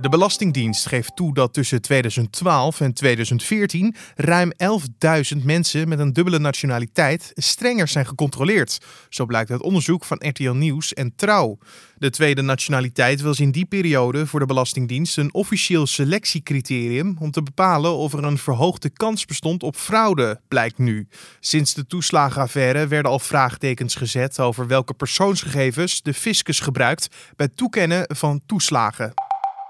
De Belastingdienst geeft toe dat tussen 2012 en 2014 ruim 11.000 mensen met een dubbele nationaliteit strenger zijn gecontroleerd. Zo blijkt uit onderzoek van RTL Nieuws en Trouw. De tweede nationaliteit was in die periode voor de Belastingdienst een officieel selectiecriterium om te bepalen of er een verhoogde kans bestond op fraude, blijkt nu. Sinds de toeslagenaffaire werden al vraagtekens gezet over welke persoonsgegevens de fiscus gebruikt bij toekennen van toeslagen.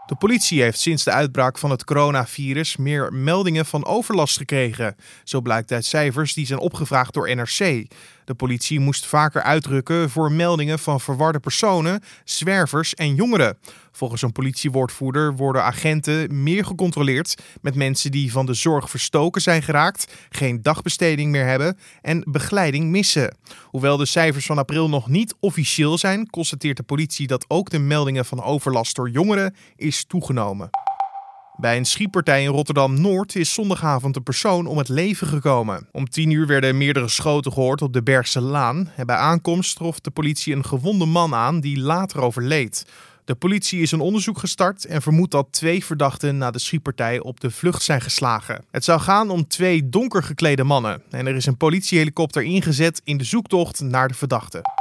De politie heeft sinds de uitbraak van het coronavirus meer meldingen van overlast gekregen. Zo blijkt uit cijfers die zijn opgevraagd door NRC. De politie moest vaker uitrukken voor meldingen van verwarde personen, zwervers en jongeren. Volgens een politiewoordvoerder worden agenten meer gecontroleerd met mensen die van de zorg verstoken zijn geraakt, geen dagbesteding meer hebben en begeleiding missen. Hoewel de cijfers van april nog niet officieel zijn, constateert de politie dat ook de meldingen van overlast door jongeren is toegenomen. Bij een schietpartij in Rotterdam-Noord is zondagavond een persoon om het leven gekomen. Om tien uur werden meerdere schoten gehoord op de Bergse Laan. En bij aankomst trof de politie een gewonde man aan die later overleed. De politie is een onderzoek gestart en vermoedt dat twee verdachten na de schietpartij op de vlucht zijn geslagen. Het zou gaan om twee donker geklede mannen en er is een politiehelikopter ingezet in de zoektocht naar de verdachten.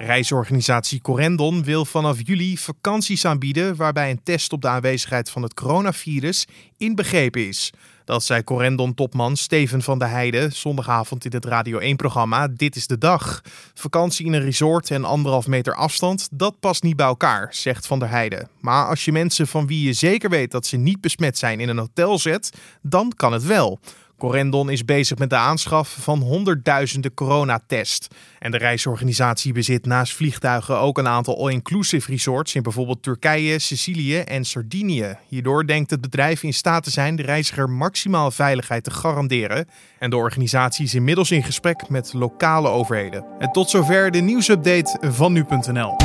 Reisorganisatie Corendon wil vanaf juli vakanties aanbieden waarbij een test op de aanwezigheid van het coronavirus inbegrepen is. Dat zei Corendon-topman Steven van der Heijden zondagavond in het Radio 1-programma Dit is de Dag. Vakantie in een resort en anderhalf meter afstand, dat past niet bij elkaar, zegt Van der Heijden. Maar als je mensen van wie je zeker weet dat ze niet besmet zijn in een hotel zet, dan kan het wel. Corendon is bezig met de aanschaf van honderdduizenden coronatests. En de reisorganisatie bezit naast vliegtuigen ook een aantal all-inclusive resorts in bijvoorbeeld Turkije, Sicilië en Sardinië. Hierdoor denkt het bedrijf in staat te zijn de reiziger maximaal veiligheid te garanderen. En de organisatie is inmiddels in gesprek met lokale overheden. En tot zover de nieuwsupdate van nu.nl.